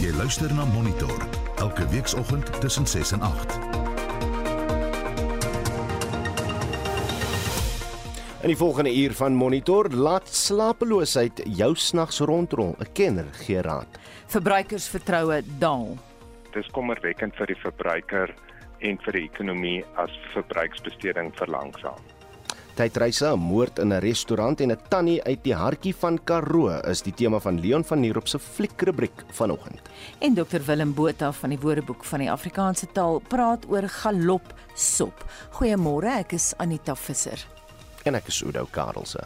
Jy luister na Monitor elke weekoggend tussen 6 en 8. In die volgende uur van Monitor laat slapeloosheid jou snags rondrol. 'n Kenner gee raad. Verbruikersvertroue daal. Dis kommerwekkend vir die verbruiker en vir die ekonomie as verbruiksbesteding verlangsaam. Tydreise, 'n moord in 'n restaurant en 'n tannie uit die hartjie van Karoo is die tema van Leon van Nierop se fliekrubriek vanoggend. En Dr Willem Botha van die Woordeboek van die Afrikaanse taal praat oor galop sop. Goeiemôre, ek is Anita Visser. En ek is Udo Karelse.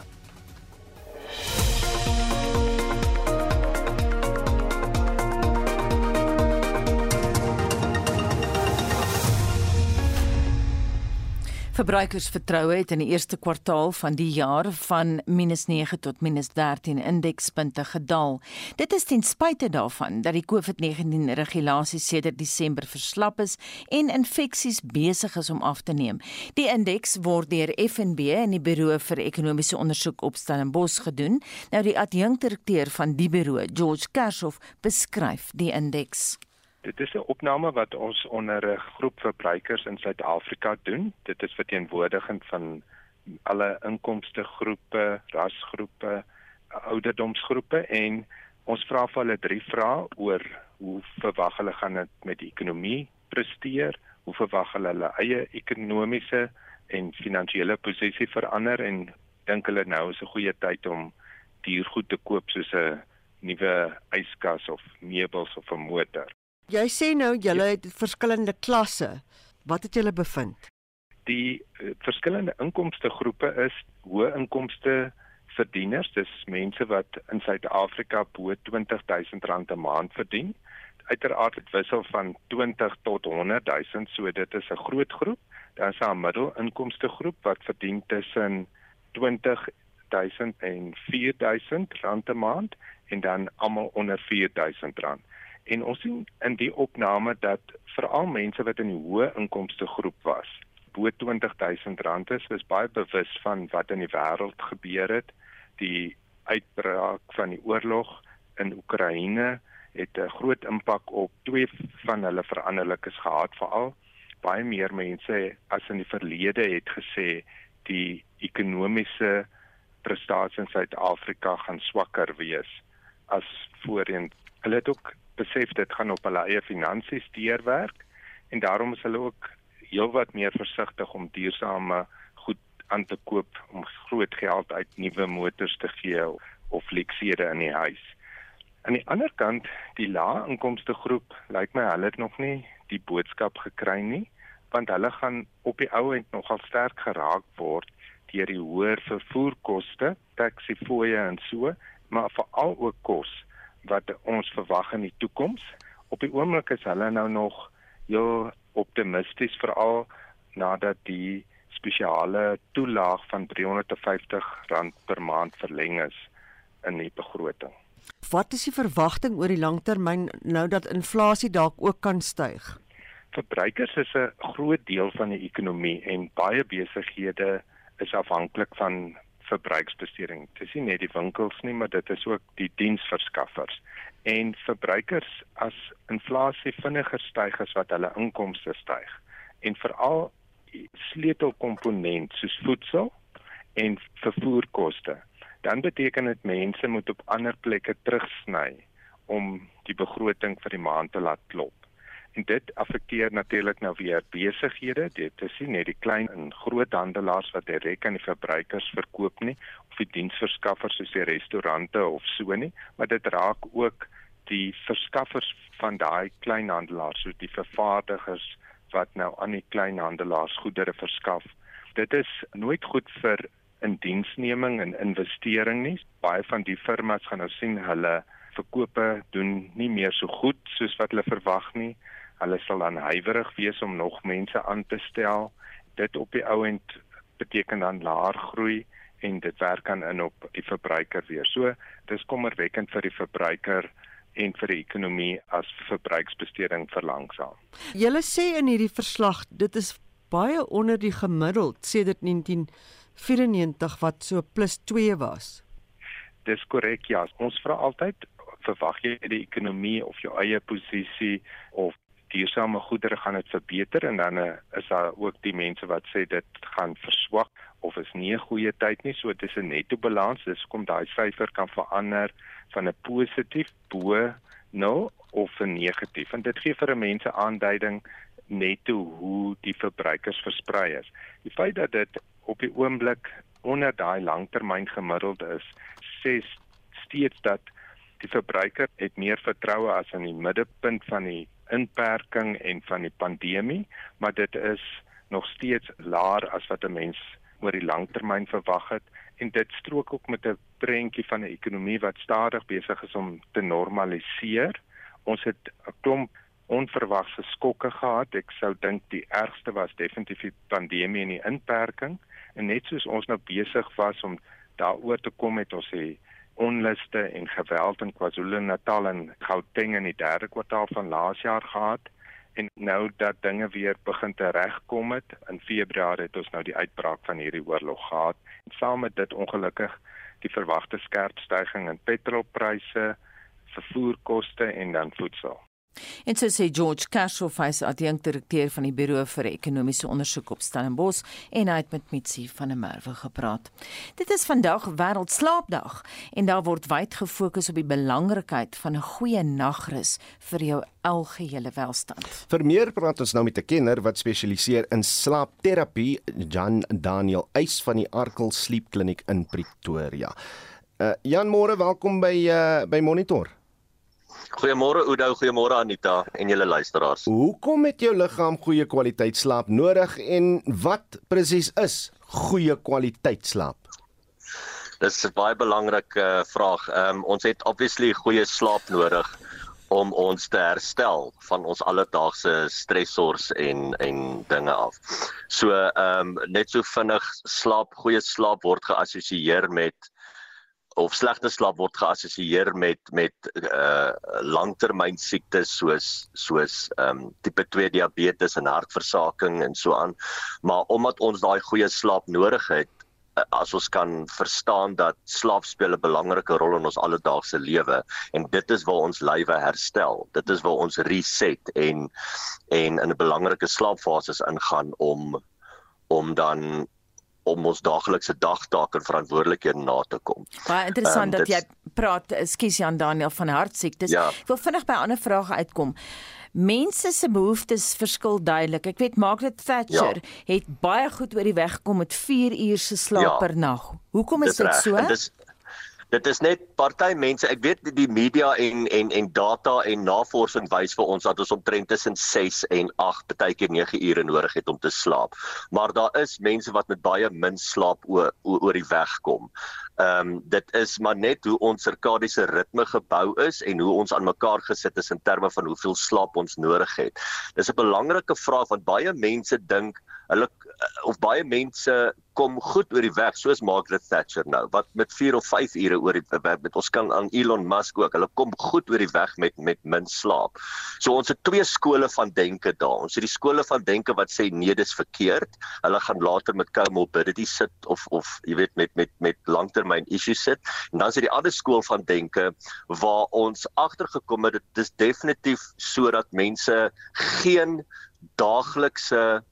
Verbruikersvertroue het in die eerste kwartaal van die jaar van -9 tot -13 indekspunte gedaal. Dit is ten spyte daarvan dat die COVID-19 regulasies sedert Desember verslap is en infeksies besig is om af te neem. Die indeks word deur FNB en die Buro vir Ekonomiese Ondersoek op Stellenbosch gedoen. Nou die adjunkdirekteur van die buro, George Kershoff, beskryf die indeks. Dit is 'n opname wat ons onder 'n groep verbruikers in Suid-Afrika doen. Dit is verteenwoordigend van alle inkomste groepe, rasgroepe, ouderdomsgroepe en ons vra vir hulle drie vrae oor hoe verwag hulle gaan dit met die ekonomie presteer, hoe verwag hulle hulle eie ekonomiese en finansiële posisie verander en dink hulle nou is 'n goeie tyd om diergoed te koop soos 'n nuwe yskas of meubels of 'n motor. Jy sê nou julle het verskillende klasse. Wat het julle bevind? Die uh, verskillende inkomste groepe is hoë inkomste verdieners, dis mense wat in Suid-Afrika bo R20000 'n maand verdien. Uiteraard dit wissel van 20 tot 100000, so dit is 'n groot groep. Dan is daar 'n middelinkomste groep wat verdien tussen 20000 en 4000 rand 'n maand en dan almal onder 4000 rand. En ons sien in die opname dat veral mense wat in die hoë inkomste groep was, bo R20000 is, is baie bewus van wat in die wêreld gebeur het. Die uitbraak van die oorlog in Oekraïne het 'n groot impak op twee van hulle veranderlikes gehad veral baie meer mense as in die verlede het gesê die ekonomiese prestasie in Suid-Afrika gaan swakker wees as voorheen. Hulle het ook besef dit gaan op hulle eie finansies deurwerk en daarom is hulle ook heelwat meer versigtig om duursame goed aan te koop om groot geld uit nuwe motors te gee of leksiere in die huis. Aan die ander kant, die lae inkomste groep, lyk my hulle het nog nie die boodskap gekry nie, want hulle gaan op die ou end nogal sterk geraak word deur die hoër vervoerkoste, taxifooie en so, maar veral ook kos wat ons verwag in die toekoms. Op die oomblik is hulle nou nog heel optimisties veral nadat die spesiale toelaag van R350 per maand verleng is in die begroting. Wat is die verwagting oor die langtermyn nou dat inflasie dalk ook kan styg? Verbruikers is 'n groot deel van die ekonomie en baie besighede is afhanklik van verbruiksbesteding. Dit is nie net die winkels nie, maar dit is ook die diensverskaffers. En verbruikers as inflasie vinniger styg as wat hulle inkomste styg en veral sleutelkomponent soos voedsel en vervoerkoste, dan beteken dit mense moet op ander plekke terugsny om die begroting vir die maand te laat klop. Dit affekteer natuurlik nou weer besighede. Dit is nie net die klein en groot handelaars wat direk aan die verbruikers verkoop nie of die diensverskaffers soos die restaurante of so nie, maar dit raak ook die verskaffers van daai kleinhandelaars, so die vervaardigers wat nou aan die kleinhandelaars goedere verskaf. Dit is nooit goed vir indiensneming en investering nie. Baie van die firmas gaan nou sien hulle verkope doen nie meer so goed soos wat hulle verwag nie. Hulle sal dan huiwerig wees om nog mense aan te stel. Dit op die ou end beteken dan laer groei en dit werk aan in op die verbruiker weer. So dis kommerwekkend vir die verbruiker en vir die ekonomie as verbruiksbesteding verlangsaam. Julle sê in hierdie verslag dit is baie onder die gemiddeld sedert 1994 wat so +2 was. Dis korrek ja. Ons vra altyd verwag jy die ekonomie of jou eie posisie of duursame goedere gaan dit verbeter en dan uh, is daar ook die mense wat sê dit gaan verswak of is nie 'n goeie tyd nie. So dis 'n netto balans. Dis kom daai syfer kan verander van 'n positief bo 0 of 'n negatief. En dit gee vir 'n mense aanduiding netto hoe die verbruikers versprei is. Die feit dat dit op die oomblik onder daai langtermyn gemiddeld is sê steeds dat die verbruiker het meer vertroue as in die middelpunt van die inperking en van die pandemie, maar dit is nog steeds laer as wat 'n mens oor die langtermyn verwag het en dit strook ook met 'n prentjie van 'n ekonomie wat stadig besig is om te normaliseer. Ons het 'n klomp onverwagse skokke gehad. Ek sou dink die ergste was definitief die pandemie en die inperking en net soos ons nou besig was om daaroor te kom met ons sê onluste en geweld in KwaZulu-Natal en Gauteng in die derde kwartaal van laas jaar gehad en nou dat dinge weer begin te regkom het in Februarie het ons nou die uitbraak van hierdie oorlog gehad en saam met dit ongelukkig die verwagte skerp stygings in petrolpryse, vervoerkoste en dan voedsel. En so sê George Cashel, hy's adjunkdirekteur van die Buro vir Ekonomiese Ondersoek op Stellenbosch en hy het met Mitsi van der Merwe gepraat. Dit is vandag Wêreldslaapdag en daar word wyd gefokus op die belangrikheid van 'n goeie nagrus vir jou algehele welstand. Vir meer praat ons nou met 'n kenner wat spesialiseer in slaapterapie, Jan Daniel Eis van die Arkel Sleep Kliniek in Pretoria. Uh, Jan, môre welkom by uh, by Monitor. Goeiemôre Oudo, goeiemôre Anita en julle luisteraars. Hoekom het jou liggaam goeie kwaliteit slaap nodig en wat presies is goeie kwaliteit slaap? Dis 'n baie belangrike uh, vraag. Ehm um, ons het obviously goeie slaap nodig om ons te herstel van ons alledaagse stressors en en dinge af. So ehm um, net so vinnig slaap, goeie slaap word geassosieer met of slegte slaap word geassosieer met met uh langtermyn siektes soos soos ehm um, tipe 2 diabetes en hartversaking en so aan. Maar omdat ons daai goeie slaap nodig het uh, as ons kan verstaan dat slaap speel 'n belangrike rol in ons alledaagse lewe en dit is waar ons lywe herstel. Dit is waar ons reset en en in 'n belangrike slaapfases ingaan om om dan om ons daaglikse dagtake en verantwoordelikhede na te kom. Baie interessant um, dat jy praat, ekskuus Jan Daniel van hartsiektes. Ja. Ek wil vinnig by 'n ander vraag uitkom. Mense se behoeftes verskil duidelik. Ek weet Margaret Thatcher ja. het baie goed oor die weg gekom met 4 uur se slaap ja. per nag. Hoekom is dit, dit so? Dis dit is net party mense ek weet die media en en en data en navorsing wys vir ons dat ons omtrent tussen 6 en 8 baie keer 9 ure nodig het om te slaap maar daar is mense wat met baie min slaap oor oor die weg kom. Ehm um, dit is maar net hoe ons sirkadiese ritme gebou is en hoe ons aan mekaar gesit is in terme van hoeveel slaap ons nodig het. Dis 'n belangrike vraag want baie mense dink hulle of baie mense kom goed oor die weg soos Margaret Thatcher nou wat met 4 of 5 ure oor die met ons kan aan Elon Musk ook hulle kom goed oor die weg met met min slaap. So ons het twee skole van denke daar. Ons het die skole van denke wat sê nee dis verkeerd. Hulle gaan later met comorbidity sit of of jy weet met met met langtermyn issues sit. En dan is dit die ander skool van denke waar ons agtergekom het dit is definitief sodat mense geen daaglikse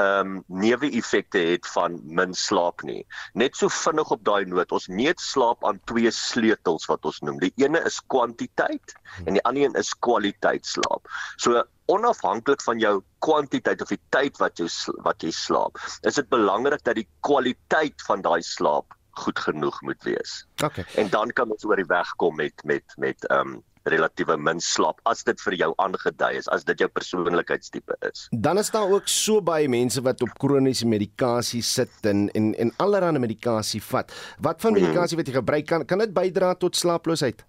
ehm um, neeweffekte het van min slaap nie. Net so vinnig op daai noot, ons meet slaap aan twee sleutels wat ons noem. Die ene is kwantiteit en die ander een is kwaliteit slaap. So onafhanklik van jou kwantiteit of die tyd wat jy wat jy slaap, is dit belangrik dat die kwaliteit van daai slaap goed genoeg moet wees. Okay. En dan kan ons oor die weg kom met met met ehm um, relatiewe min slaap as dit vir jou aangedui is, as dit jou persoonlikheidstipe is. Dan is daar ook so baie mense wat op kroniese medikasie sit en en en allerlei medikasie vat. Wat van hmm. medikasie wat jy gebruik kan kan dit bydra tot slaaploosheid?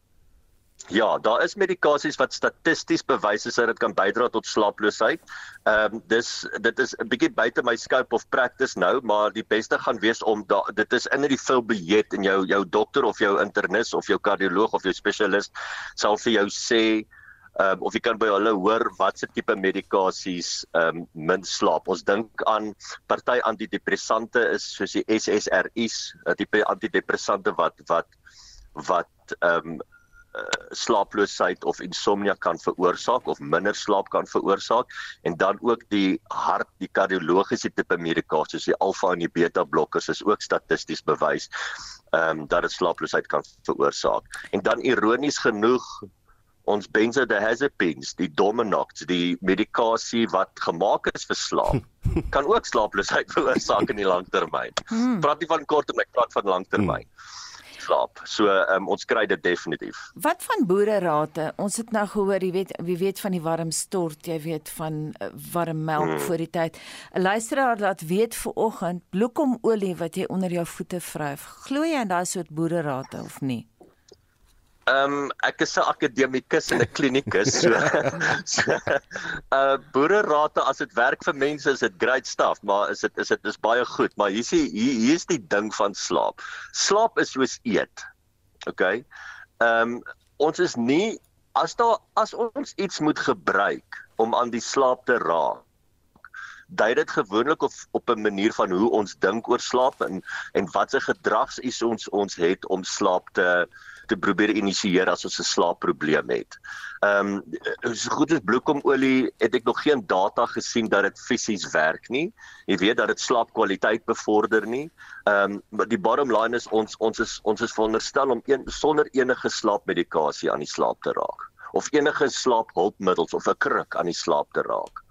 Ja, daar is medikasies wat statisties bewys is dat dit kan bydra tot slaaploosheid. Ehm um, dis dit is 'n bietjie buite my scope of practice nou, maar die beste gaan wees om da, dit is in die biljet en jou jou dokter of jou internis of jou kardioloog of jou spesialis sal vir jou sê ehm um, of jy kan by hulle hoor watse tipe medikasies ehm um, min slaap. Ons dink aan party antidepressante is soos die SSRI's, 'n tipe antidepressante wat wat wat ehm um, slaaploosheid of insomnia kan veroorsaak of minder slaap kan veroorsaak en dan ook die hart die kardiologiese tipe medikasie soos die alfa en die beta blokkers is ook statisties bewys ehm um, dat dit slaaploosheid kan veroorsaak. En dan ironies genoeg ons benzodiazepines, die Dominax, die medikasie wat gemaak is vir slaap, kan ook slaaploosheid veroorsaak in die langtermyn. Hmm. Praat nie van korttermyn, praat van langtermyn. Hmm slaap. So um, ons kry dit definitief. Wat van boererate? Ons het nou gehoor, jy weet, wie weet van die warm stort, jy weet van uh, warm melk hmm. voor die tyd. 'n Luisteraar laat weet vir oggend bloekomolie wat jy onder jou voete vryf. Glo jy in daai soort boererate of nie? Ehm um, ek is 'n akademikus en 'n klinikus. So, so uh boererate as dit werk vir mense is dit great stuff, maar is dit is dit is baie goed, maar hier is hier, hier is die ding van slaap. Slaap is soos eet. OK. Ehm um, ons is nie as daar as ons iets moet gebruik om aan die slaap te raak dui dit gewoonlik of op 'n manier van hoe ons dink oor slaap en en watse gedragsies ons ons het om slaap te te probeer initieer as ons 'n slaapprobleem het. Ehm um, so goed as bloekomolie het ek nog geen data gesien dat dit fisies werk nie. Jy weet dat dit slaapkwaliteit bevorder nie. Ehm um, maar die bottom line is ons ons is ons is veronderstel om een sonder enige slaapmedikasie aan die slaap te raak of enige slaaphulpmiddels of 'n kruk aan die slaap te raak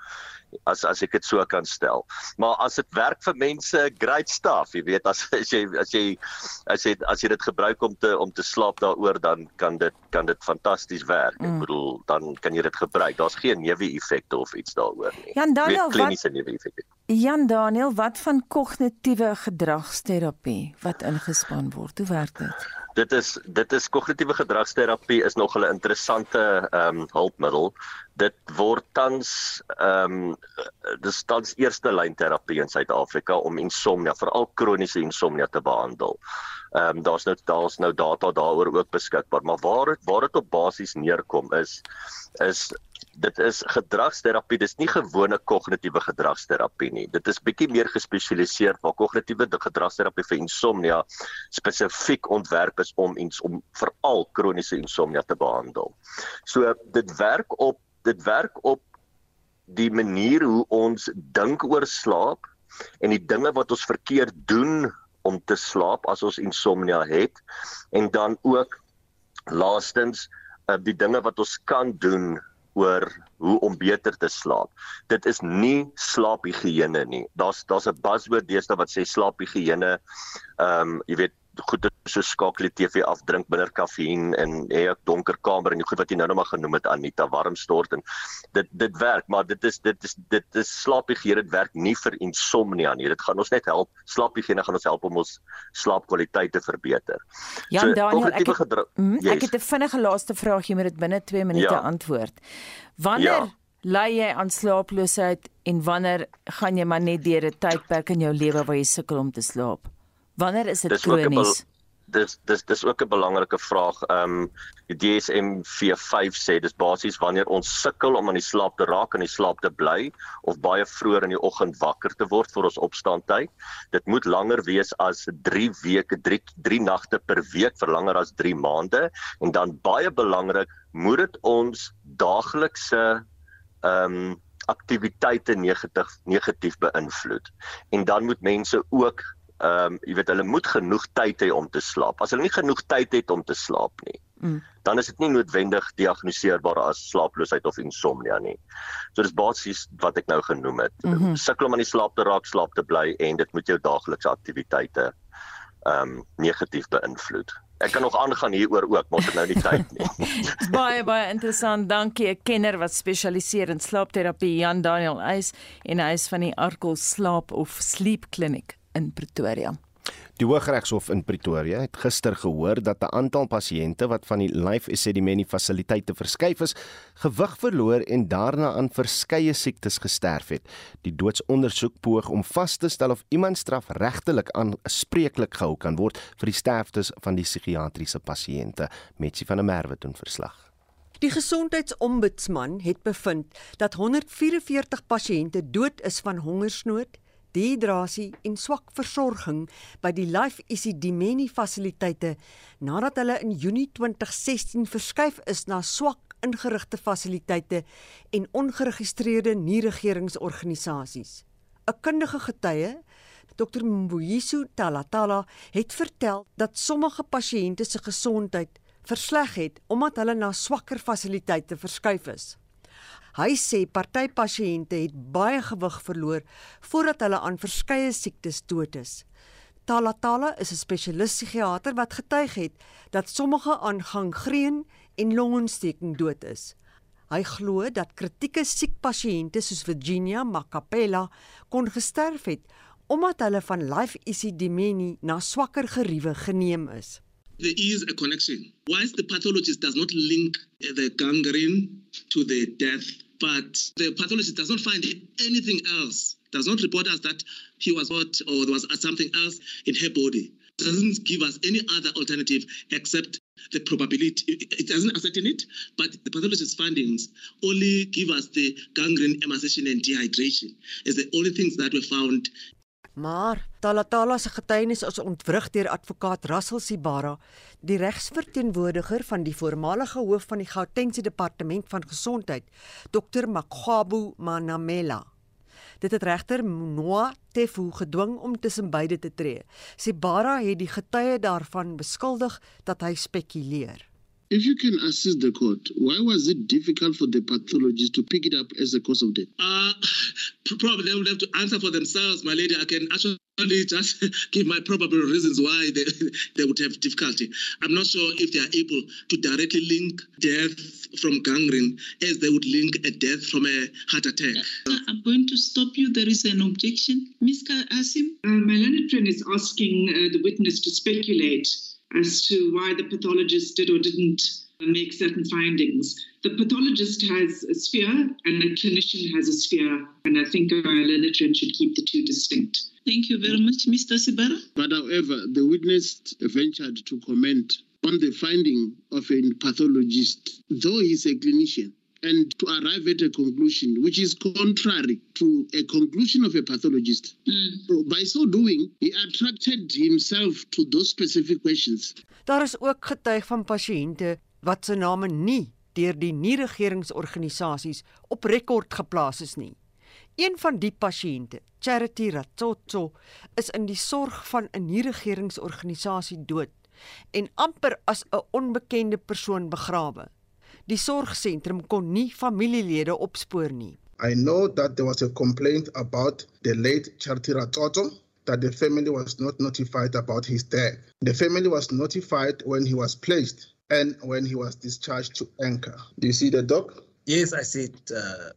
as as ek dit so kan stel. Maar as dit werk vir mense, great stuff. Jy weet as as jy as jy as jy as jy dit gebruik om te om te slaap daaroor dan kan dit kan dit fantasties werk. Mm. Ek bedoel dan kan jy dit gebruik. Daar's geen neeweffekte of iets daaroor nie. Jan Daniel, kliniese neeweffekte. Jan Daniel, wat van kognitiewe gedragsterapie wat ingespan word? Hoe werk dit? Dit is dit is kognitiewe gedragsterapie is nog 'n interessante ehm um, hulpmiddel. Dit word tans ehm um, dis tans eerste lyn terapie in Suid-Afrika om insomnia, veral kroniese insomnia te behandel. Ehm um, daar's nou daar's nou data daaroor ook beskikbaar, maar waar het, waar dit op basies neerkom is is dit is gedragsterapie. Dis nie gewone kognitiewe gedragsterapie nie. Dit is bietjie meer gespesialiseer waar kognitiewe gedragsterapie vir insomnia spesifiek ontwerp is om iets om veral kroniese insomnia te behandel. So dit werk op dit werk op die manier hoe ons dink oor slaap en die dinge wat ons verkeerd doen om te slaap as ons insomnia het en dan ook laastens uh, die dinge wat ons kan doen oor hoe om beter te slaap. Dit is nie slaaphigiëne nie. Daar's daar's 'n buzzword deesdae wat sê slaaphigiëne. Ehm um, jy weet goed so skakel die TV af, drink minder kafeïn en hê 'n donker kamer en die goed wat jy nou net maar genoem het Anita, warm stort en dit dit werk, maar dit is dit is dit is slaaphigiëne, dit werk nie vir insomnia nie. Dit gaan ons net help. Slaaphigiëne gaan ons help om ons slaapkwaliteit te verbeter. Ja, so, Daniel, ek het, mm, yes. ek het 'n vinnige laaste vraag, jy moet dit binne 2 minute ja. antwoord. Wanneer ja. Lei jy aan slaaploosheid en wanneer gaan jy maar net deur 'n tydperk in jou lewe waar jy sukkel om te slaap? Wanneer is dit kronies? Dis dis dis ook 'n belangrike vraag. Ehm um, die DSM-4 sê dis basies wanneer ons sukkel om aan die slaap te raak en die slaap te bly of baie vroeër in die oggend wakker te word vir ons opstaantyd. Dit moet langer wees as 3 weke, 3 3 nagte per week vir langer as 3 maande en dan baie belangrik, moet dit ons daaglikse ehm um, aktiwiteite negatief negatief beïnvloed. En dan moet mense ook ehm um, jy weet hulle moet genoeg tyd hê om te slaap. As hulle nie genoeg tyd het om te slaap nie, mm. dan is dit nie noodwendig diagnoseerbaar as slaaploosheid of insomnia nie. So dis basies wat ek nou genoem het. Mm -hmm. Sukkel om aan die slaap te raak, slaap te bly en dit moet jou daaglikse aktiwiteite ehm um, negatief beïnvloed. Ek kan nog aangaan hieroor ook, maar dit nou nie tyd nie. baie baie interessant. Dankie 'n kenner wat spesialiseer in slaapterapie, Jan Daniel Eis en hy is van die Arkel Slaap of Sleep Clinic in Pretoria. Die Hooggeregshof in Pretoria het gister gehoor dat 'n aantal pasiënte wat van die Life Esedimeni fasiliteite verskuif is, gewig verloor en daarna aan verskeie siektes gesterf het. Die doodsondersoek poog om vas te stel of iemand strafregtelik aanspreeklik gehou kan word vir die sterftes van die psigiatriese pasiënte, Metsi van der Merwe doen verslag. Die gesondheidsombudsman het bevind dat 144 pasiënte dood is van hongersnood dehydrasie en swak versorging by die Life Isidimeni fasiliteite nadat hulle in Junie 2016 verskuif is na swak ingerigte fasiliteite en ongeregistreerde nie-regeringsorganisasies. 'n Kundige getuie, Dr Mbuyisu Talatala, het vertel dat sommige pasiënte se gesondheid versleg het omdat hulle na swakker fasiliteite verskuif is. Hy sê party pasiënte het baie gewig verloor voordat hulle aan verskeie siektes dood is. Talatala is 'n spesialis psigiater wat getuig het dat sommige aan gangreen en longontsteking dood is. Hy glo dat kritieke siek pasiënte soos Virginia Macapella kon gesterf het omdat hulle van life isidimeni na swakker geriewe geneem is. There is a connection. Whilst the pathologist does not link uh, the gangrene to the death, but the pathologist does not find anything else, does not report us that he was hurt or there was something else in her body. Doesn't give us any other alternative except the probability. It doesn't ascertain it, but the pathologist's findings only give us the gangrene, emaciation, and dehydration as the only things that were found Maar Talatala se getuienis is ontwrig deur advokaat Russell Sibara, die regsverteenwoordiger van die voormalige hoof van die Gautengse Departement van Gesondheid, Dr Makgabu Manamela. Dit het regter Noa Tefu gedwing om tussen beide te tree. Sibara het die getuie daarvan beskuldig dat hy spekuleer. If you can assist the court, why was it difficult for the pathologist to pick it up as a cause of death? Uh, probably they would have to answer for themselves, my lady. I can actually just give my probable reasons why they, they would have difficulty. I'm not sure if they are able to directly link death from gangrene as they would link a death from a heart attack. Uh, I'm going to stop you. There is an objection. Ms. Asim? Uh, my learned friend is asking uh, the witness to speculate as to why the pathologist did or didn't make certain findings. The pathologist has a sphere and the clinician has a sphere, and I think our learned should keep the two distinct. Thank you very much, Mr. Sibara. But however, the witness ventured to comment on the finding of a pathologist, though he's a clinician and to arrive at a conclusion which is contrary to a conclusion of a pathologist. Mm. So by so doing, he attracted himself to those specific questions. Daar is ook getuig van pasiënte wat se name nie deur die nie-regeringsorganisasies op rekord geplaas is nie. Een van die pasiënte, Charity Ratsotso, is in die sorg van 'n nie-regeringsorganisasie dood en amper as 'n onbekende persoon begrawe. Die sorgsentrum kon nie familielede opspoor nie. I know that there was a complaint about the late Charity Ratsotso that the family was not notified about his death. The family was notified when he was placed and when he was discharged to Anchor. Do you see the doc? Yes, I see it. Uh,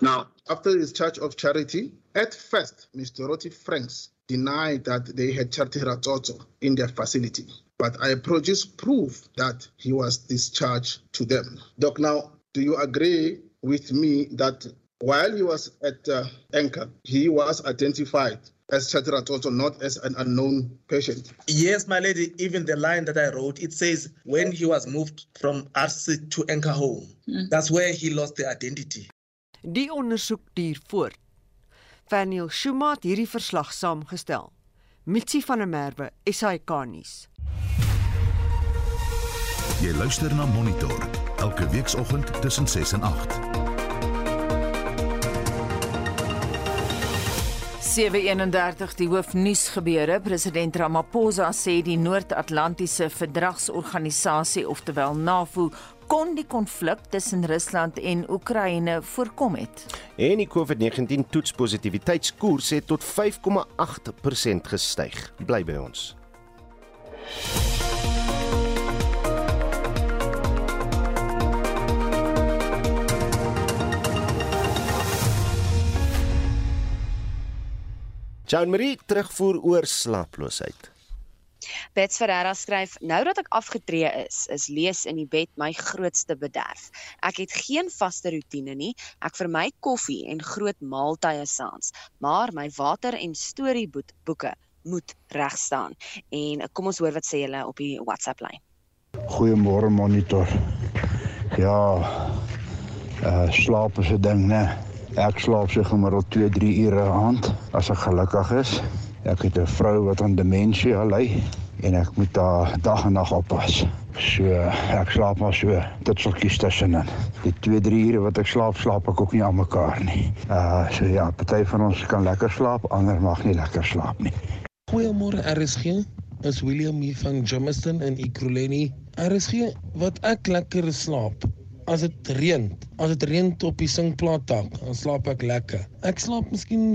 now, after discharge of charity, at first, Mr. Roti Franks denied that they had Charity Ratsotso in their facility. But I produced proof that he was discharged to them. Doc, now, do you agree with me that while he was at uh, Anchor, he was identified as Chatrat also not as an unknown patient. Yes, my lady, even the line that I wrote, it says when he was moved from RC to Anchor Home, mm. that's where he lost the identity. Die ondersoek duur voort. Faniel Shuma het hierdie verslag saamgestel. Mitsi van der Merwe, SAK nuus. Jy luister na Monitor elke weekoggend tussen 6 en 8. 731 die hoofnuusgebeure president Ramaphosa sê die Noord-Atlantiese Verdragsorganisasie oftewel NAVO kon die konflik tussen Rusland en Oekraïne voorkom het. En die COVID-19 toetspositiwiteitskoers het tot 5,8% gestyg. Bly by ons. Jean Marie terugvoer oor slaaploosheid. Bets Ferreira skryf: "Nou dat ek afgetree is, is lees in die bed my grootste bederf. Ek het geen vaste rotine nie. Ek vermy koffie en groot maaltye saans, maar my water en storieboeke moet reg staan." En kom ons hoor wat sê julle op die WhatsApp lyn. Goeiemôre monitor. Ja. Uh slaap is 'n ding, né? Ek slaap so gemiddeld 2-3 ure 'n aand as ek gelukkig is. Ek het 'n vrou wat aan demensie ly en ek moet haar dag en nag oppas. So ek slaap maar so dit sal kies tussenin. Die 2-3 ure wat ek slaap, slaap ek ook nie aan mekaar nie. Uh so ja, party van ons kan lekker slaap, ander mag nie lekker slaap nie. Goeiemôre RSG. Is William hier van Jamestown in Ekurhuleni. RSG wat ek lekker slaap. As dit reën, as dit reën op die singplaat dak, dan slaap ek lekker. Ek slaap miskien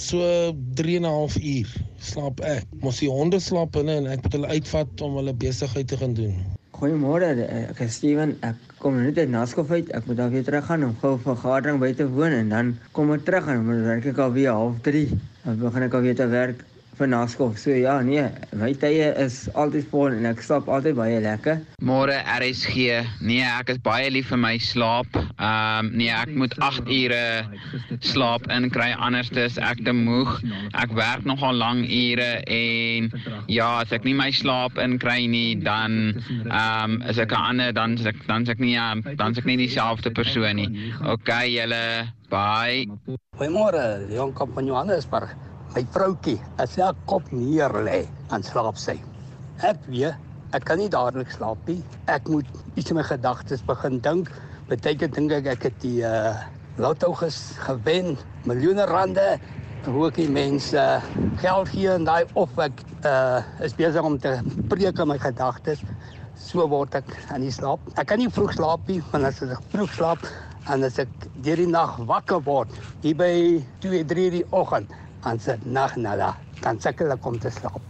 so 3 en 'n half uur slaap ek. Mos die honde slaap binne en ek moet hulle uitvat om hulle besigheid te gaan doen. Goeiemôre, ek is Steven. Ek kom net uit Naskof uit. Ek moet dan weer terug gaan om gou 'n vergadering by te woon en dan kom ek terug en dan werk ek al weer half 3. Dan begin ek al weer te werk vir Naskof. So ja, nee, my tye is altyd vol en ek slaap altyd baie lekker. Môre RSG. Nee, ek is baie lief vir my slaap. Ehm um, nee, ek moet 8 ure slaap inkry anders is ek te moeg. Ek werk nogal lang ure en ja, as ek nie my slaap inkry nie, dan ehm um, is ek 'n ander dan is ek dan is ek nie dan is ek nie dieselfde persoon nie. OK, julle bye. Goeiemôre, Leon Kamp van Johannesburg. My vroutjie, as sy kop neer lê, dan slaap sy. Ek weet, ek kan nie dadelik slaap nie. Ek moet iets in my gedagtes begin dink. Beteken dink ek ek het die uh lotto ges gewen, miljoene rande. Hoe ek die mense geld gee en daai of ek uh is besig om te preek in my gedagtes. So word ek aan die slaap. Ek kan nie vroeg slaap nie, want as ek vroeg slaap en as ek deur die nag wakker word, hier by 2, 3 die oggend, aan se nag nada dan sukkel ek om te slaap.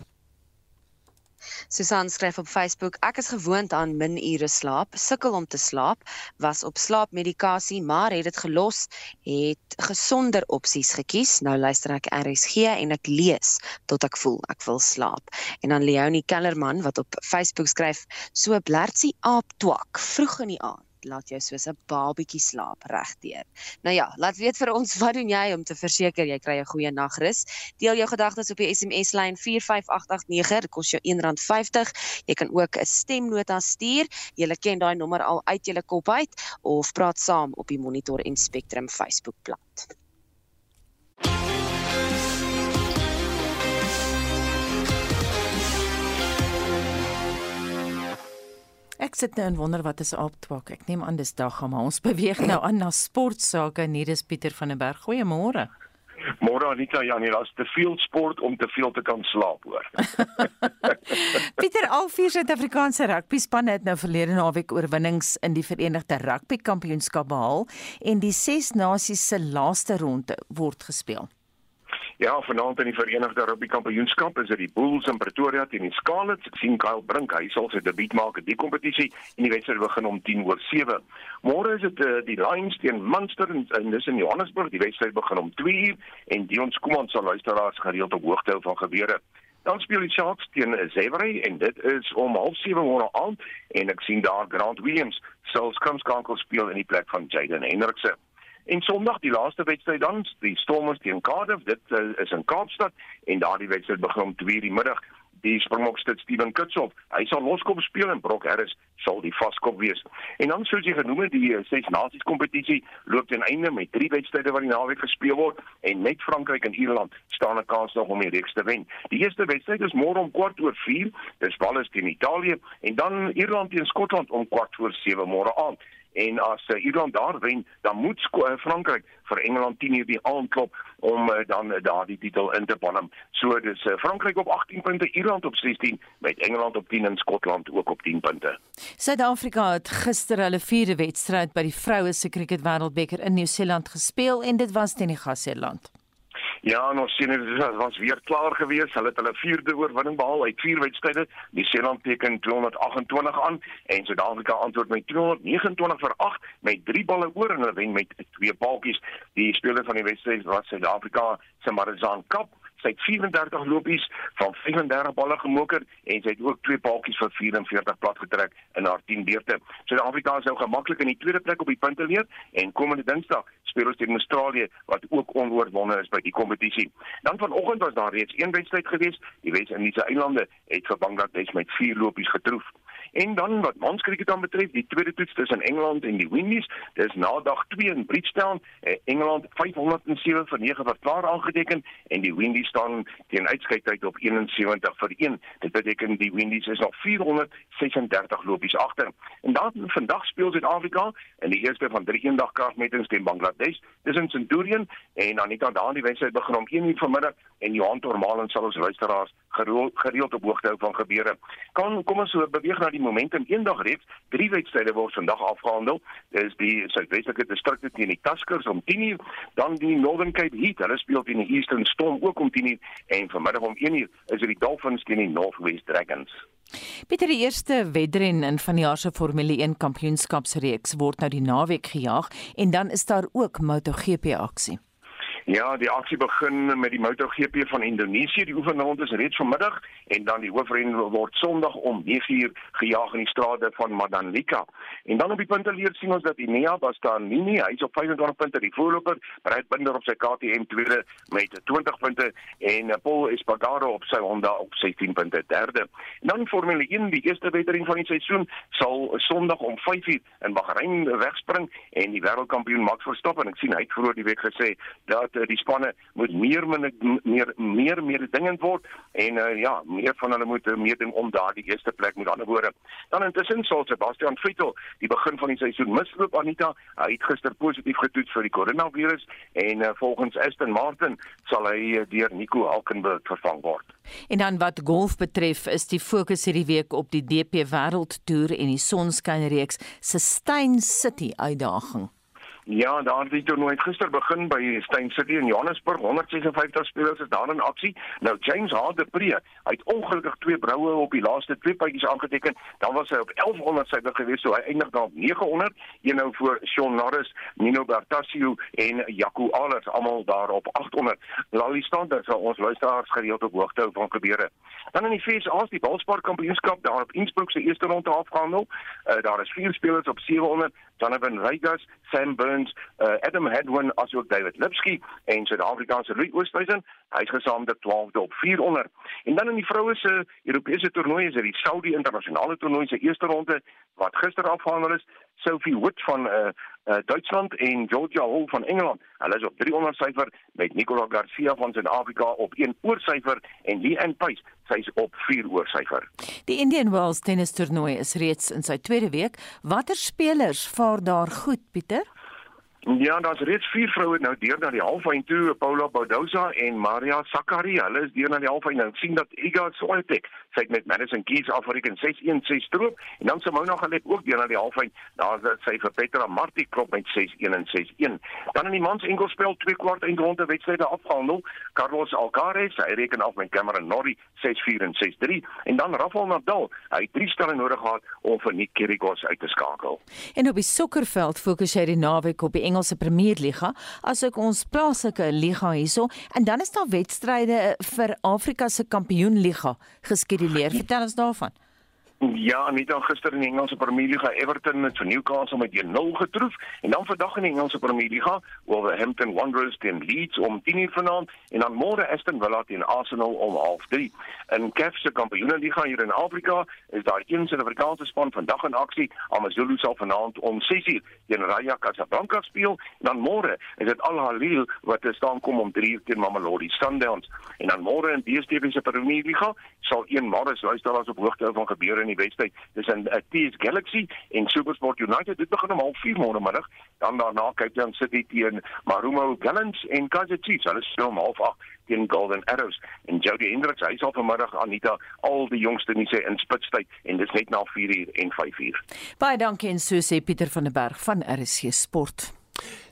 Susan skryf op Facebook: Ek is gewoond aan min ure slaap, sukkel om te slaap, was op slaapmedikasie, maar het dit gelos, het gesonder opsies gekies. Nou luister ek RSG en ek lees tot ek voel ek wil slaap. En dan Leonie Kellerman wat op Facebook skryf: So blertsie aap twak vroeg in die aand laat jou soos 'n babietjie slaap regdeur. Nou ja, laat weet vir ons wat doen jy om te verseker jy kry 'n goeie nagrus? Deel jou gedagtes op die SMS lyn 45889, dit kos jou R1.50. Jy kan ook 'n stemnota stuur. Jy ken daai nommer al uit jou kop uit of praat saam op die Monitor en Spectrum Facebookblad. Ek sit nou en wonder wat is aaptwak. Ek neem aan dis dag, maar ons beweeg nou aan na sportsake. Hier is Pieter van der Berg. Goeiemôre. Môre Anita, ja, nee, daar's te veel sport om te veel te kan slaap, hoor. Pieter, al vier Suid-Afrikaanse rugbyspanne het nou verlede naweek oorwinnings in die Verenigde Rugby Kampioenskap behaal en die ses nasies se laaste ronde word gespeel. Ja, vanaand in die Verenigde Rugby Kampioenskap is dit die Bulls in Pretoria teen die Scarlets. Ek sien Kyle Brink, hy sal sy debuut maak in die kompetisie en die wedstryd begin om 10 oor 7. Môre is dit uh, die Lions teen Munster en, en dis in Johannesburg. Die wedstryd begin om 2 uur en Dion Skuman sal luisteraars gereeld op hoogte hou van gebeure. Dan speel die Sharks teen Zebre en dit is om 07:30 môre aand en ek sien daar Grant Williams sal skrumskankel speel in die plek van Jaden Hendrikse. En Sondag die laaste wedstryd dan, die Stormers teen Cardiff, dit uh, is in Kaapstad en daardie wedstryd begin om 2:00 die middag. Die Springbokstit Steven Kitshoff, hy sal loskop speel en Brock Harris sal die vaskop wees. En dan soos jy genoem het, die uh, Ses Nasies kompetisie loop ten einde met drie wedstryde wat die naweek gespeel word en net Frankryk en Ierland staan 'n kans nog om die reeks te wen. Die eerste wedstryd is môre om kwart oor 4, dis Wales teen Italië en dan Ierland teen Skotland om kwart voor 7 môre aand en as uh, Ierland daar wen, dan moet uh, Frankryk vir Engeland 10 uur die aanklop om uh, dan uh, daardie titel in te palm. So dis uh, Frankryk op 18 punte, Ierland op 16 met Engeland op 10 en Skotland ook op 10 punte. Suid-Afrika het gister hulle vierde wedstryd by die vroue se cricket wêreldbeker in Nieu-Seeland gespeel en dit was teen die gasheerland. Ja, ons sien dit was weer klaar geweest. Hulle het hulle vierde oorwinning behaal uit vier wedstryde. Die Seeland teken 228 aan en Suid-Afrika antwoord met 229 vir 8 met 3 balle oor en hulle wen met twee paaltjies. Die speler van die wedstryd was Suid-Afrika se Marizaan Kap sy het 34 lopies van 35 balle gemoker en sy het ook twee paaltjies vir 44 plat getrek in haar 10 beurte. Suid-Afrika sou gemaklik in die tweede plek op die punte leer en komende Dinsdag speel ons teen Australië wat ook onoorwonde is by die kompetisie. Dan vanoggend was daar reeds een wedstryd gewees. Die Wes-Indiese eilande het vir Bangladesh met 4 lopies getroof. En dan wat manskriket dan betref, die tweede toets tussen Engeland en die Windies, dis na dag 2 in Bridgetown. Eh, Engeland 507 vir 9 wat klaar aangeteken en die Windies staan teen uitskyktyd op 71 vir 1. Dit beteken die Windies is nog 436 lopies agter. En dan vandag speel Suid-Afrika in die eerste van drie eendag kragmetings teen Bangladesh. Dis in Centurion en Anita daan die wedstryd begin om 1:00 vanmiddag en Johan Tormalen sal ons luisteraars gereeld op hoogte hou van gebeure. Kan kom ons so beweeg na die momentum eendag reeks. Drie wedstryde word vandag afgehandel. Dis die Suidwestelike distrikte teen die Tuskers om 10:00, dan die Northern Cape Heat. Hulle speel teen die Eastern Storm ook om 10:00 en vanmiddag om 1:00 is dit die Dolphins teen die Northwest Dragons. Pieter die eerste wedren in van die jaar se Formule 1 kampioenskapsreeks word nou die naweek gejaag en dan is daar ook MotoGP aksie. Ja, die aksie begin met die MotoGP van Indonesië. Die oefenronde is reeds vanmiddag en dan die hoofren word Sondag om 9:00 gejaag in die strate van Mandalika. En dan op die punteleer sien ons dat Inea Bastanini, hy is op 25 punte die voorloper, Brad Binder op sy KTM tweede met 20 punte en Paul Espargaro op sy Honda op 16 punte derde. En dan Formule 1, die eerste wedren van die seisoen sal Sondag om 5:00 in Bahrein wegspring en die wêreldkampioen Max Verstappen, ek sien hy het vroeër die week gesê dat uh, die spanne moet meer meer meer meer dingend word en uh, ja, meer van hulle moet meer ding om daardie eerste plek met ander woorde. Dan intussen sal Sebastian Vettel die begin van die seisoen misloop Anita. Hy het gister positief getoets vir die koronavirus en uh, volgens Aston Martin sal hy uh, deur Nico Hulkenberg vervang word. En dan wat golf betref, is die fokus hierdie week op die DP Wêreldtoer en die Sonskynreeks se Stein City uitdaging. Ja, daar het die toernooi gister begin by Stein City in Johannesburg. 156 spelers is daar in aksie. Nou James Hardepree, hy het ongelukkig twee broue op die laaste twee puitjies aangeteken. Dan was hy op 1100 syfer gewees, so hy eindig daar op 900. Een nou voor Sean Norris, Nino Bertasio en Jaco Alers almal daar op 800. Lali staan daar sal ons luisteraars gereeld op hoogte hou van gebeure. Dan in die FSA se die Balsport Kampioenskap daar op Innsbruck se eerste ronde afgehandel. Uh, daar is vier spelers op 700. Donovan Vegas, Sam Burns, uh, Adam Hadwin asook David Lipsky en Suid-Afrikaanse Louis Oosthuizen. Hy is gesaamde 12de op 400. En dan in die vroue se Europese toernooi is dit die Saudi internasionale toernooi se eerste ronde wat gister afgehandel is. Sophie Wood van uh, uh, Duitsland en Georgia Hall van Engeland. Hulle is op 300 syfer met Nicola Garcia van Suid-Afrika op 1 oor syfer en Lee Ann Pace sy is op 4 oor syfer. Die Indian Wells tennis toernooi is reeds in sy tweede week. Watter spelers vaar daar goed, Pieter? Ja, daar's reeds vier vroue nou deur na die halfyn toe, Paula Baudosa en Maria Sakkari. Hulle is deur na die halfyn. Nou sien dat Iga Swiatek sy met Madison Keys Afrika 6-1-6 stroop en dan Simona Halep ook deur na die halfyn. Daar's dit sy vir Petra Marti klop met 6-1 en 6-1. Dan in die mans enkelspel twee kwart eindronde wedstryde afgehandel. Carlos Alcaraz, hy reken af met Cameron Norrie 6-4 en 6-3 en dan Rafael Nadal. Hy het drie stelle nodig gehad om vir Nick Kyrgios uit te skakel. En op die sokkerveld fokus hy die naweek op die Engelse Premierliga, asook ons plaaslike liga hierso en dan is daar wedstryde vir Afrika se Kampioenliga geskeduleer. Vertel ons daarvan. Ja, nie dan gister in die Engelse Premier League Everton met Newcastle met 1-0 getroof en dan vandag in die Engelse Premier League Wolverhampton Wanderers teen Leeds om 10:00 vanaand en dan môre Aston Villa teen Arsenal om 0:30. In CAF se Kampioenliga hier in Afrika is daar een Suid-Afrikaanse span vandag in aksie. AmaZulu sal vanaand om 6:00 teen Raja Casablanca speel en dan môre is dit Al Hilal wat staan kom om 3:00 teen Mamelodi Sundowns. En dan môre in DStv se Premier League sal een môre luisteraars op hoogte van gebeure in die wedstryd. In uh, TS Galaxy en SuperSport United. Dit begin om 04:30 môre middag. Dan daarna Cape Town City teen Marumo Gallants en Kaizer Chiefs. Hulle speel om 08:30 teen Golden Arrows. En Jody Hendricks, hy sal vanmiddag Anita al die jongste nie sê in spitstyd en dis net na 4:00 en 5:00. Baie dankie en so sê Pieter van der Berg van RSC Sport.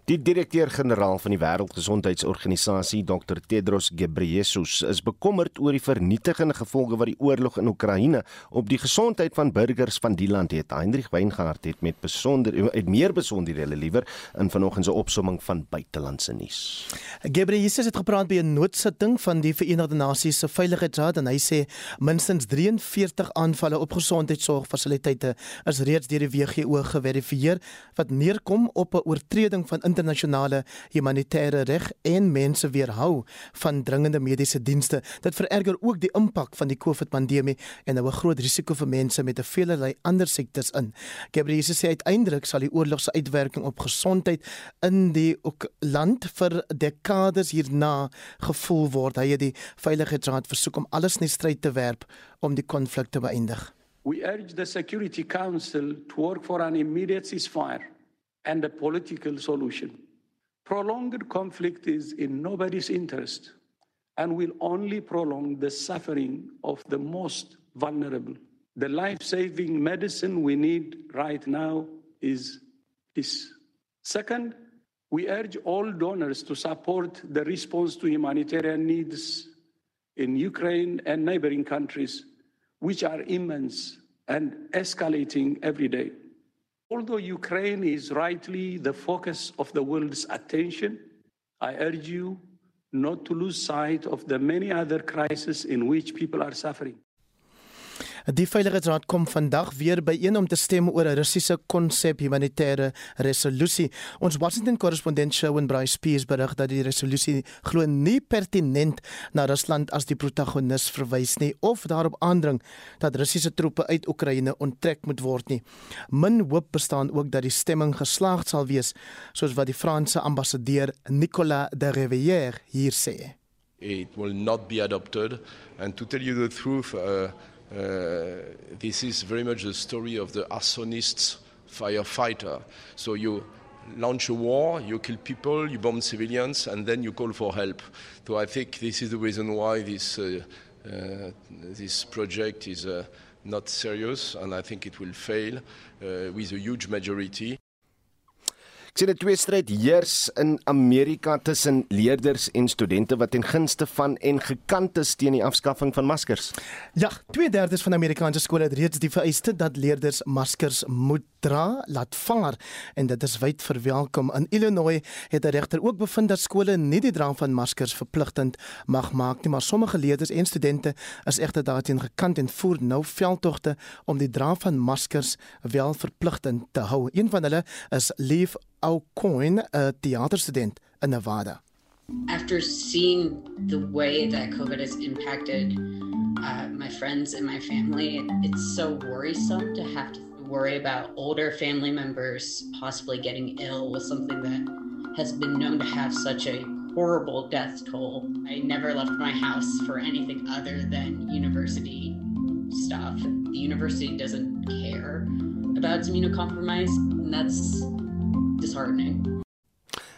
Die direkteur-generaal van die Wêreldgesondheidsorganisasie, Dr Tedros Ghebreyesus, is bekommerd oor die vernietigende gevolge wat die oorlog in Oekraïne op die gesondheid van burgers van die land het. Heinrich Weingart het met besonder het meer besonderhede liewer in vanoggend se opsomming van buitelandse nuus. Ghebreyesus het gepraat by 'n noodsitting van die Verenigde Nasies se Veiligheidsraad en hy sê minstens 43 aanvalle op gesondheidsorgfasiliteite is reeds deur die WHO geverifieer wat neerkom op 'n oortreding van internasionale humanitêre reg en mense weerhou van dringende mediese dienste. Dit vererger ook die impak van die COVID-pandemie en hou 'n groot risiko vir mense met 'n veelelei ander siektes in. Gabriel sê uiteindelik sal die oorlog se uitwerking op gesondheid in die ook land vir dekades hierna gevoel word. Hy het die Veiligheidsraad versoek om alles in die stryd te werp om die konflik te beëindig. We urge the Security Council to work for an immediate ceasefire and a political solution. Prolonged conflict is in nobody's interest and will only prolong the suffering of the most vulnerable. The life saving medicine we need right now is peace. Second, we urge all donors to support the response to humanitarian needs in Ukraine and neighboring countries, which are immense and escalating every day. Although Ukraine is rightly the focus of the world's attention, I urge you not to lose sight of the many other crises in which people are suffering. Die Veiligheidsraad kom vandag weer byeen om te stem oor 'n Russiese konsep humanitêre resolusie. Ons Washington korrespondent Shaun Bryce Spears berig dat die resolusie glo nie pertinent na Rusland as die protagonis verwys nie of daarop aandring dat Russiese troepe uit Oekraïne onttrek moet word nie. Min hoop bestaan ook dat die stemming geslaagd sal wees, soos wat die Franse ambassadeur Nicolas de Rivière hier sê. It will not be adopted and to tell you the truth Uh, this is very much the story of the arsonist firefighter. So you launch a war, you kill people, you bomb civilians, and then you call for help. So I think this is the reason why this uh, uh, this project is uh, not serious, and I think it will fail uh, with a huge majority. Sien 'n twee stryd heers in Amerika tussen leerders en studente wat ten gunste van en gekant is teen die afskaffing van maskers. Ja, 2/3 van Amerikaanse skole het reeds die vereiste dat leerders maskers moet dra, laat vaar en dit is wyd verwelkom. In Illinois het 'n regter ook bevind dat skole nie die dra van maskers verpligtend mag maak nie, maar sommige leerders en studente is egter daarteen gekant en voer nou veldtogte om die dra van maskers wel verpligtend te hou. Een van hulle is Leaf theater student in Nevada. After seeing the way that COVID has impacted uh, my friends and my family, it's so worrisome to have to worry about older family members possibly getting ill with something that has been known to have such a horrible death toll. I never left my house for anything other than university stuff. The university doesn't care about immunocompromised, and that's disheartening.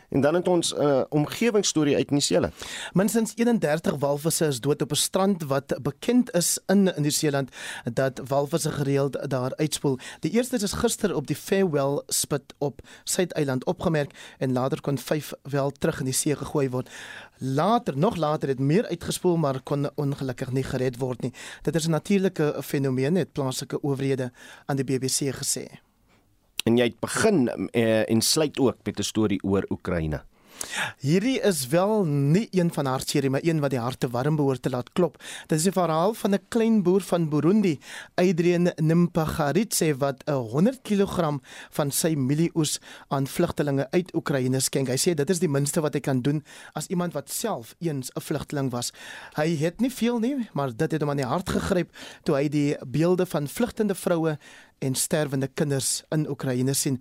En dan het ons 'n uh, omgewingsstorie uit Nieu-Seeland. Minstens 31 walvisse is dood op 'n strand wat bekend is in Nieu-Seeland dat walvisse gereeld daar uitspoel. Die eerste is gister op die Farewell Spit op Suid-Eiland opgemerk en later kon 5 wel terug in die see gegooi word. Later, nog later het meer uitgespoel maar kon ongelukkig nie gered word nie. Dit is 'n natuurlike fenomeen het plaaslike owerhede aan die BBC gesê en jy het begin uh, en sluit ook met 'n storie oor Oekraïne. Hierdie is wel nie een van hartseer maar een wat die harte warm behoort te laat klop. Dit is 'n verhaal van 'n klein boer van Burundi, Adrian Nimpagaritse wat 'n 100 kg van sy mielieoes aan vlugtelinge uit Oekraïne skenk. Hy sê dit is die minste wat hy kan doen as iemand wat self eens 'n vlugteling was. Hy het nie veel nie, maar dit het hom aan die hart gegryp toe hy die beelde van vlugtende vroue en sterwende kinders in Oekraïne sien.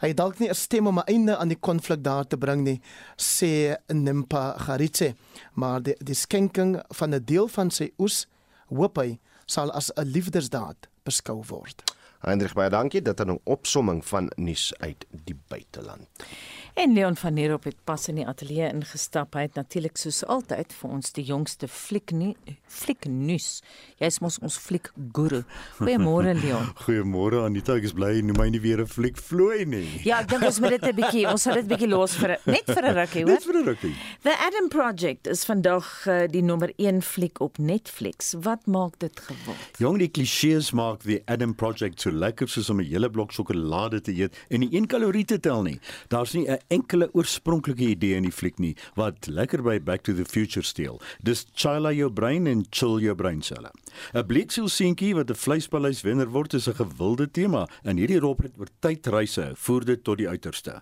Hy dalk nie 'n stem om 'n einde aan die konflik daar te bring nie, sê Nimpa Garitse, maar die, die skenking van 'n deel van sy oes hoop hy sal as 'n liefdesdaad beskou word. Hendrik baie dankie dat aan 'n opsomming van nuus uit die buiteland. En Leon van der Merwe het pas in die ateljee ingestap. Hy het natuurlik soos altyd vir ons die jongste fliek nie fliek nuus. Jy's mos ons fliek guru. Goeiemôre Leon. Goeiemôre Anita, ek is bly jy noem my nie weer 'n fliek vloei nie. Ja, ek dink ons moet dit 'n bietjie, ons sal dit bietjie los vir net vir 'n rukkie, hoor. Net vir 'n rukkie. The Adam Project is vandag uh, die nommer 1 fliek op Netflix. Wat maak dit geword? Jong, die klisjées maak The Adam Project so lekker soos om 'n hele blok sjokolade te eet en nie een kalorie te tel nie. Daar's nie 'n enkele oorspronklike idee in die fliek nie wat lekker by Back to the Future steel. Dis chila jou brein en chill jou breinselle. 'n Bleeksiel seentjie wat 'n vleispaleis wenner word is 'n gewilde tema en hierdie robot oor tydreise voer dit tot die uiterste.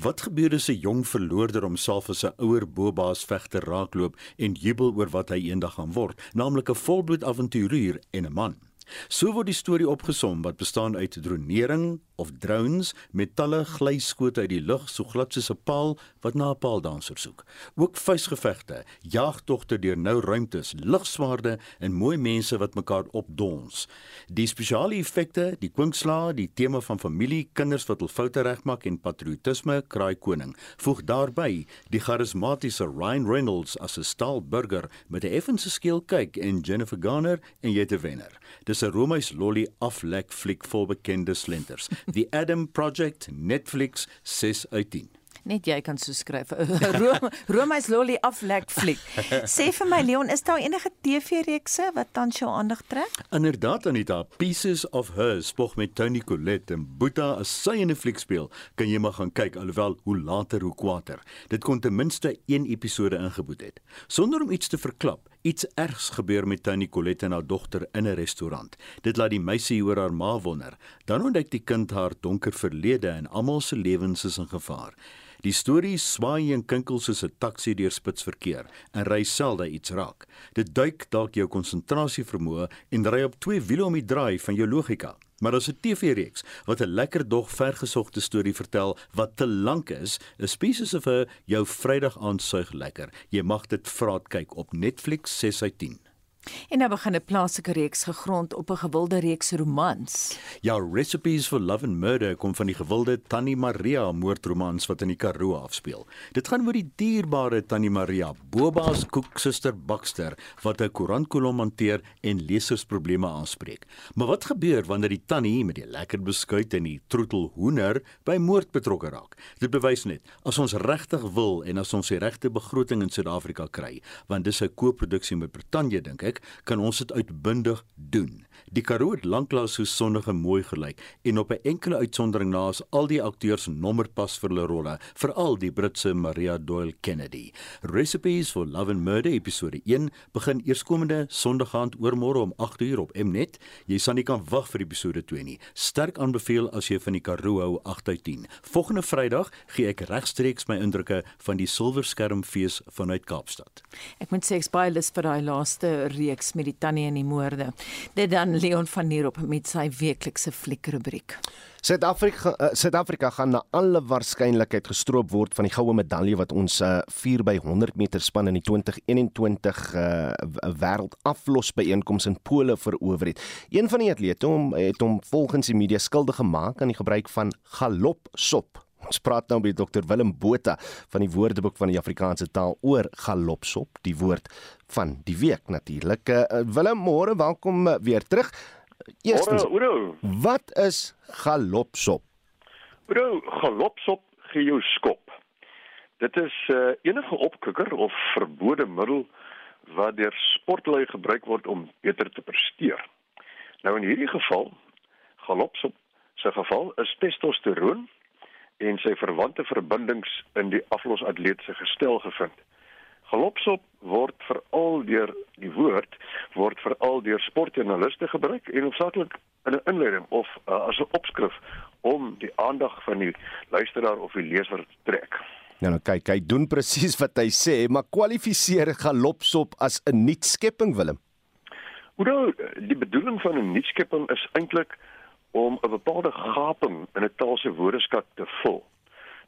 Wat gebeur as 'n jong verloorder homself as 'n ouer bobaas vegter raakloop en jubel oor wat hy eendag gaan word, naamlik 'n volbloed avonturier en 'n man? So word die storie opgesom wat bestaan uit dronering of drones met talle glyskote uit die lug so glad soos 'n paal wat na 'n paaldanser soek. Ook vuisgevegte, jagtogte deur nou ruimtes, ligswaarde en mooi mense wat mekaar opdons. Die spesiale effekte, die kwinkslae, die tema van familie, kinders wat hul foute regmaak en patriotisme kraai koning. Voeg daarbey die charismatiese Ryan Reynolds as 'n staal burger met 'n effense skeel kyk en Jennifer Garner en jy te wenner. Dis 'n Romeis lolly aflek fliek vol bekende slenters. The Adam Project Netflix 6 uit 10. Net jy kan so skryf. Rome Rome's Lolly aflek fliek. Sê vir my Leon, is daar enige TV-reekse wat tans jou aandag trek? Inderdaad Anita, Pieces of Her spog met Tony Collette en Boeta as sy in 'n fliek speel. Kan jy maar gaan kyk alhoewel hoe later hoe kwaader. Dit kon ten minste een episode ingeboet het. Sonder om iets te verklap, iets ergs gebeur met Tony Collette en haar dogter in 'n restaurant. Dit laat die meisie oor haar ma wonder. Dan ontdek die kind haar donker verlede en almal se lewens is in gevaar. Die storie swaai en kinkel soos 'n taxi deur spitsverkeer en ry selde iets raak. Dit duik dalk jou konsentrasie vermoë en ry op twee wiele om die draai van jou logika. Maar as 'n TV-reeks wat 'n lekker dog vergesogte storie vertel wat te lank is, is Pieces of Her jou Vrydag aand suig lekker. Jy mag dit vraat kyk op Netflix 6 uit 10. En nou begin 'n plaaslike reeks gegrond op 'n gewilde reeks romans. Ja, Recipes for Love and Murder kom van die gewilde Tannie Maria moordromans wat in die Karoo afspeel. Dit gaan oor die dierbare Tannie Maria, Boba's koeksuster Baxter, wat 'n koerantkolom hanteer en lesersprobleme aanspreek. Maar wat gebeur wanneer die tannie met die lekker beskuit en die troetel hoender by moord betrokke raak? Dit bewys net as ons regtig wil en as ons die regte begroting in Suid-Afrika kry, want dis 'n kooproduksie met Brittanje dink ek, kan ons dit uitbundig doen. Die Karoo het lanklaas so sonnig en mooi gelyk en op 'n enkele uitsondering na is al die akteurs nommerpas vir hulle rolle, veral die Britse Maria Doyle Kennedy. Recipes for Love and Murder episode 1 begin eerskomende Sondag aand oormôre om 8uur op Mnet. Jy sal nie kan wag vir episode 2 nie. Sterk aanbeveel as jy van die Karoo hou 8 uit 10. Volgende Vrydag gee ek regstreeks my indrukke van die Silverskermfees vanuit Kaapstad. Ek moet sê ek's baie lus vir daai laaste reeks met die tannie en die moorde. Dit dan Leon van Nierop met sy weeklikse fliekrubriek. Suid-Afrika uh, Suid-Afrika gaan na alle waarskynlikheid gestroop word van die goue medalje wat ons uh, 4 by 100 meter span in die 2021 uh, wêreldaflos byeenkoms in Pole verower het. Een van die atlete hom het hom volgens die media skuldig gemaak aan die gebruik van galopsop. Ons praat nou met Dr Willem Botha van die Woordeboek van die Afrikaanse taal oor galopsop, die woord van die week natuurlik. Uh, Willem, môre, welkom uh, weer terug. Eerstens, Ouro, wat is galopsop? Ouro, galopsop gee jou skop. Dit is uh, enige opkikker of verbode middel wat deur sportlui gebruik word om beter te presteer. Nou in hierdie geval, galopsop se geval is testosteroon en sy verwante verbindings in die aflosatleet se gestel gevind. Galopsop word veral deur die woord word veral deur sportjoernaliste gebruik en hoofsaaklik in 'n inleiding of uh, as 'n opskrif om die aandag van die luisteraar of die leser te trek. Ja, nou kyk, hy doen presies wat hy sê, maar kwalifiseer galopsop as 'n nuutskepping Willem? Hoe die bedoeling van 'n nuutskepping is eintlik om 'n bepaalde gaping in 'n taal se woordeskat te vul.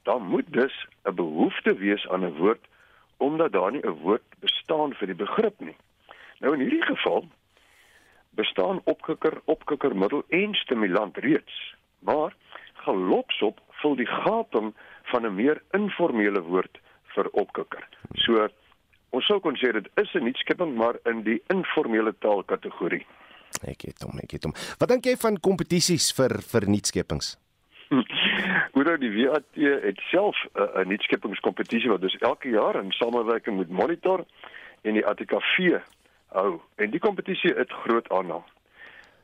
Daar moet dus 'n behoefte wees aan 'n woord omdat daar nie 'n woord bestaan vir die begrip nie. Nou in hierdie geval bestaan opkikker, opkikkermiddel en stimulant reeds, maar galopsop vul die gaping van 'n meer informele woord vir opkikker. So ons sou kon sê dit is 'n nuutskepping maar in die informele taalkategorie. Ek het hom, ek het hom. Wat dink jy van kompetisies vir vir nuutskeppings? Hoe nou die WAT het self 'n uh, nuutskeppingskompetisie wat dus elke jaar in samewerking met Monitor en die ATKV hou. En die kompetisie het groot aanhang.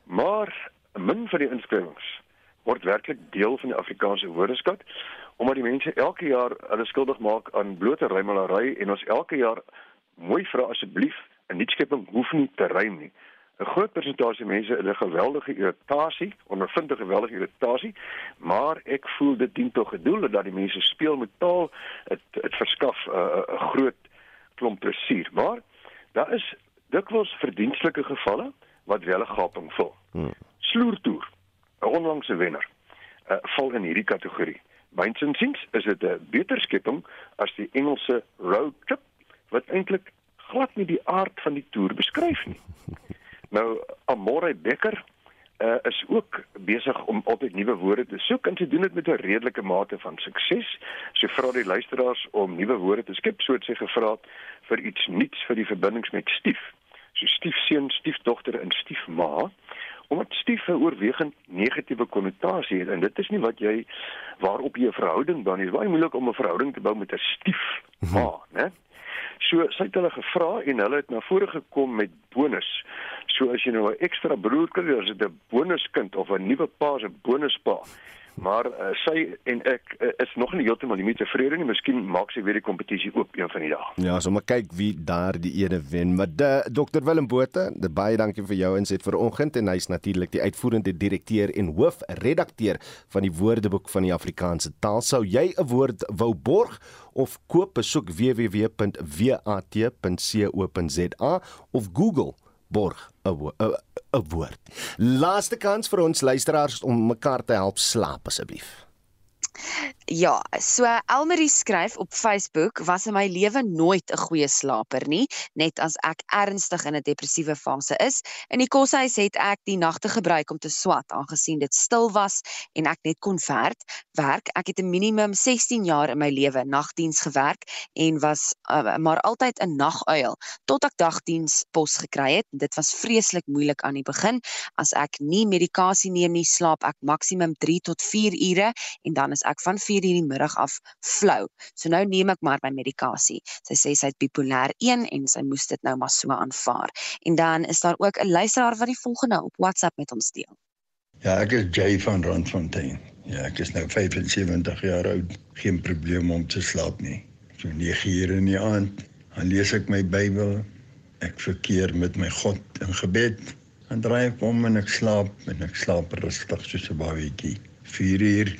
Maar min van die inskrywings word werklik deel van die Afrikaanse woordeskat omdat die mense elke jaar hulle skuldig maak aan blote rymelary en ons elke jaar mooi vra asseblief 'n nuutskepping hoef nie te rym nie. 'n groot persentasie mense het 'n geweldige irritasie, ondervind 'n geweldige irritasie, maar ek voel dit dien tog gedoel dat die mense speel met taal, dit dit verskaf 'n uh, 'n groot klomp plesier, maar daar is dikwels verdienstelike gevalle wat wel 'n gaping vul. Hmm. Sloertoer, 'n onlangse wenner, uh, val in hierdie kategorie. Myns insiens is dit 'n beter skepping as die Engelse road trip wat eintlik glad nie die aard van die toer beskryf nie. Nou Amore Becker uh, is ook besig om altyd nuwe woorde te soek en sy doen dit met 'n redelike mate van sukses. Sy vra die luisteraars om nuwe woorde te skep, so het sy gevra vir iets nuuts vir die verbindings met stief. So stiefseun, stiefdogter en stiefma omdat stief 'n oorwegend negatiewe konnotasie het en dit is nie wat jy waarop jy 'n verhouding bou nie. Dit is baie moeilik om 'n verhouding te bou met 'n stiefma, né? So sy het hulle gevra en hulle het na vore gekom met bonus. So as jy nou 'n ekstra broer kry, as dit 'n bonuskind of 'n nuwe pa se bonuspa. Maar uh, sy en ek uh, is nog nie heeltemal nie tevrede nie. Miskien maak sy weer die kompetisie oop een van die dae. Ja, so maar kyk wie daar die ene wen. Maar de, Dr Willem Botha, baie dankie vir jou inset vir oggend en hy's natuurlik die uitvoerende direkteur en hoofredakteur van die Woordeboek van die Afrikaanse taal. Sou jy 'n woord wou borg of koop, besoek www.wat.co.za of Google borg 'n woord. Laaste kans vir ons luisteraars om mekaar te help slaap asseblief. Ja, so Elmarie skryf op Facebook was in my lewe nooit 'n goeie slaper nie, net as ek ernstig in 'n depressiewe fase is. In die koshuis het ek die nagte gebruik om te swat aangesien dit stil was en ek net kon werk. Werk, ek het 'n minimum 16 jaar in my lewe nagdiens gewerk en was uh, maar altyd 'n naguil tot ek dagdiens pos gekry het. Dit was vreeslik moeilik aan die begin. As ek nie medikasie neem nie, slaap ek maksimum 3 tot 4 ure en dan is ek van 4 4 in die middag af flou. So nou neem ek maar my medikasie. Sy sê sy het bipolêr 1 en sy moes dit nou maar so aanvaar. En dan is daar ook 'n luisteraar wat die volgende op WhatsApp met ons deel. Ja, ek is Jay van Randfontein. Ja, ek is nou 75 jaar oud. Geen probleem om te slaap nie. So 9 ure in die aand, dan lees ek my Bybel. Ek verkeer met my God in gebed. Dan draai ek om en ek slaap en ek slaap rustig soos 'n babatjie. 4 uur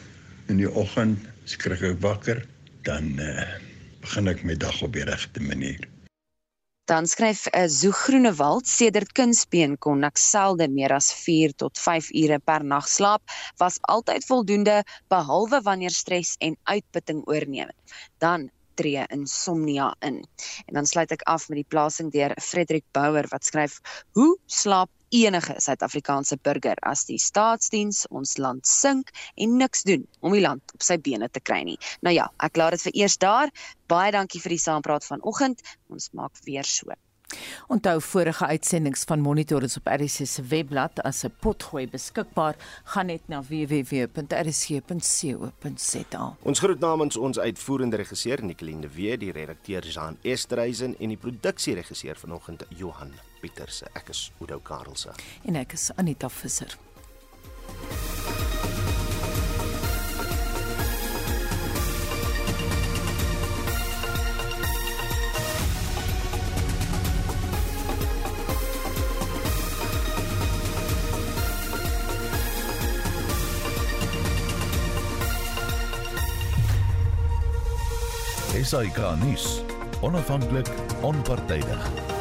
in die oggend skrik ek wakker, dan uh, begin ek my dag op die regte manier. Dan skryf 'n uh, Zoo Groenewald sedert kindsbeen kon ek selde meer as 4 tot 5 ure per nag slaap, was altyd voldoende behalwe wanneer stres en uitputting oorneem. Dan tree insomnia in. En dan sluit ek af met die plasing deur Frederik Bouwer wat skryf: "Hoe slaap enige Suid-Afrikaanse burger as die staatsdiens ons land sink en niks doen om die land op sy bene te kry nie. Nou ja, ek laat dit vir eers daar. Baie dankie vir die saampraat vanoggend. Ons maak weer so. Onthou vorige uitsendings van Monitor is op RC se webblad as 'n potgooi beskikbaar. Gaan net na www.rc.co.za. Ons groet namens ons uitvoerende regisseur Nicoline de Wet, die redakteur Jean Esterhuizen en die produksieregisseur vanoggend Johan Pieterse. Ek is Udo Karlse en ek is Anita Visser. SAK nuus. Onafhanklik, onpartydig.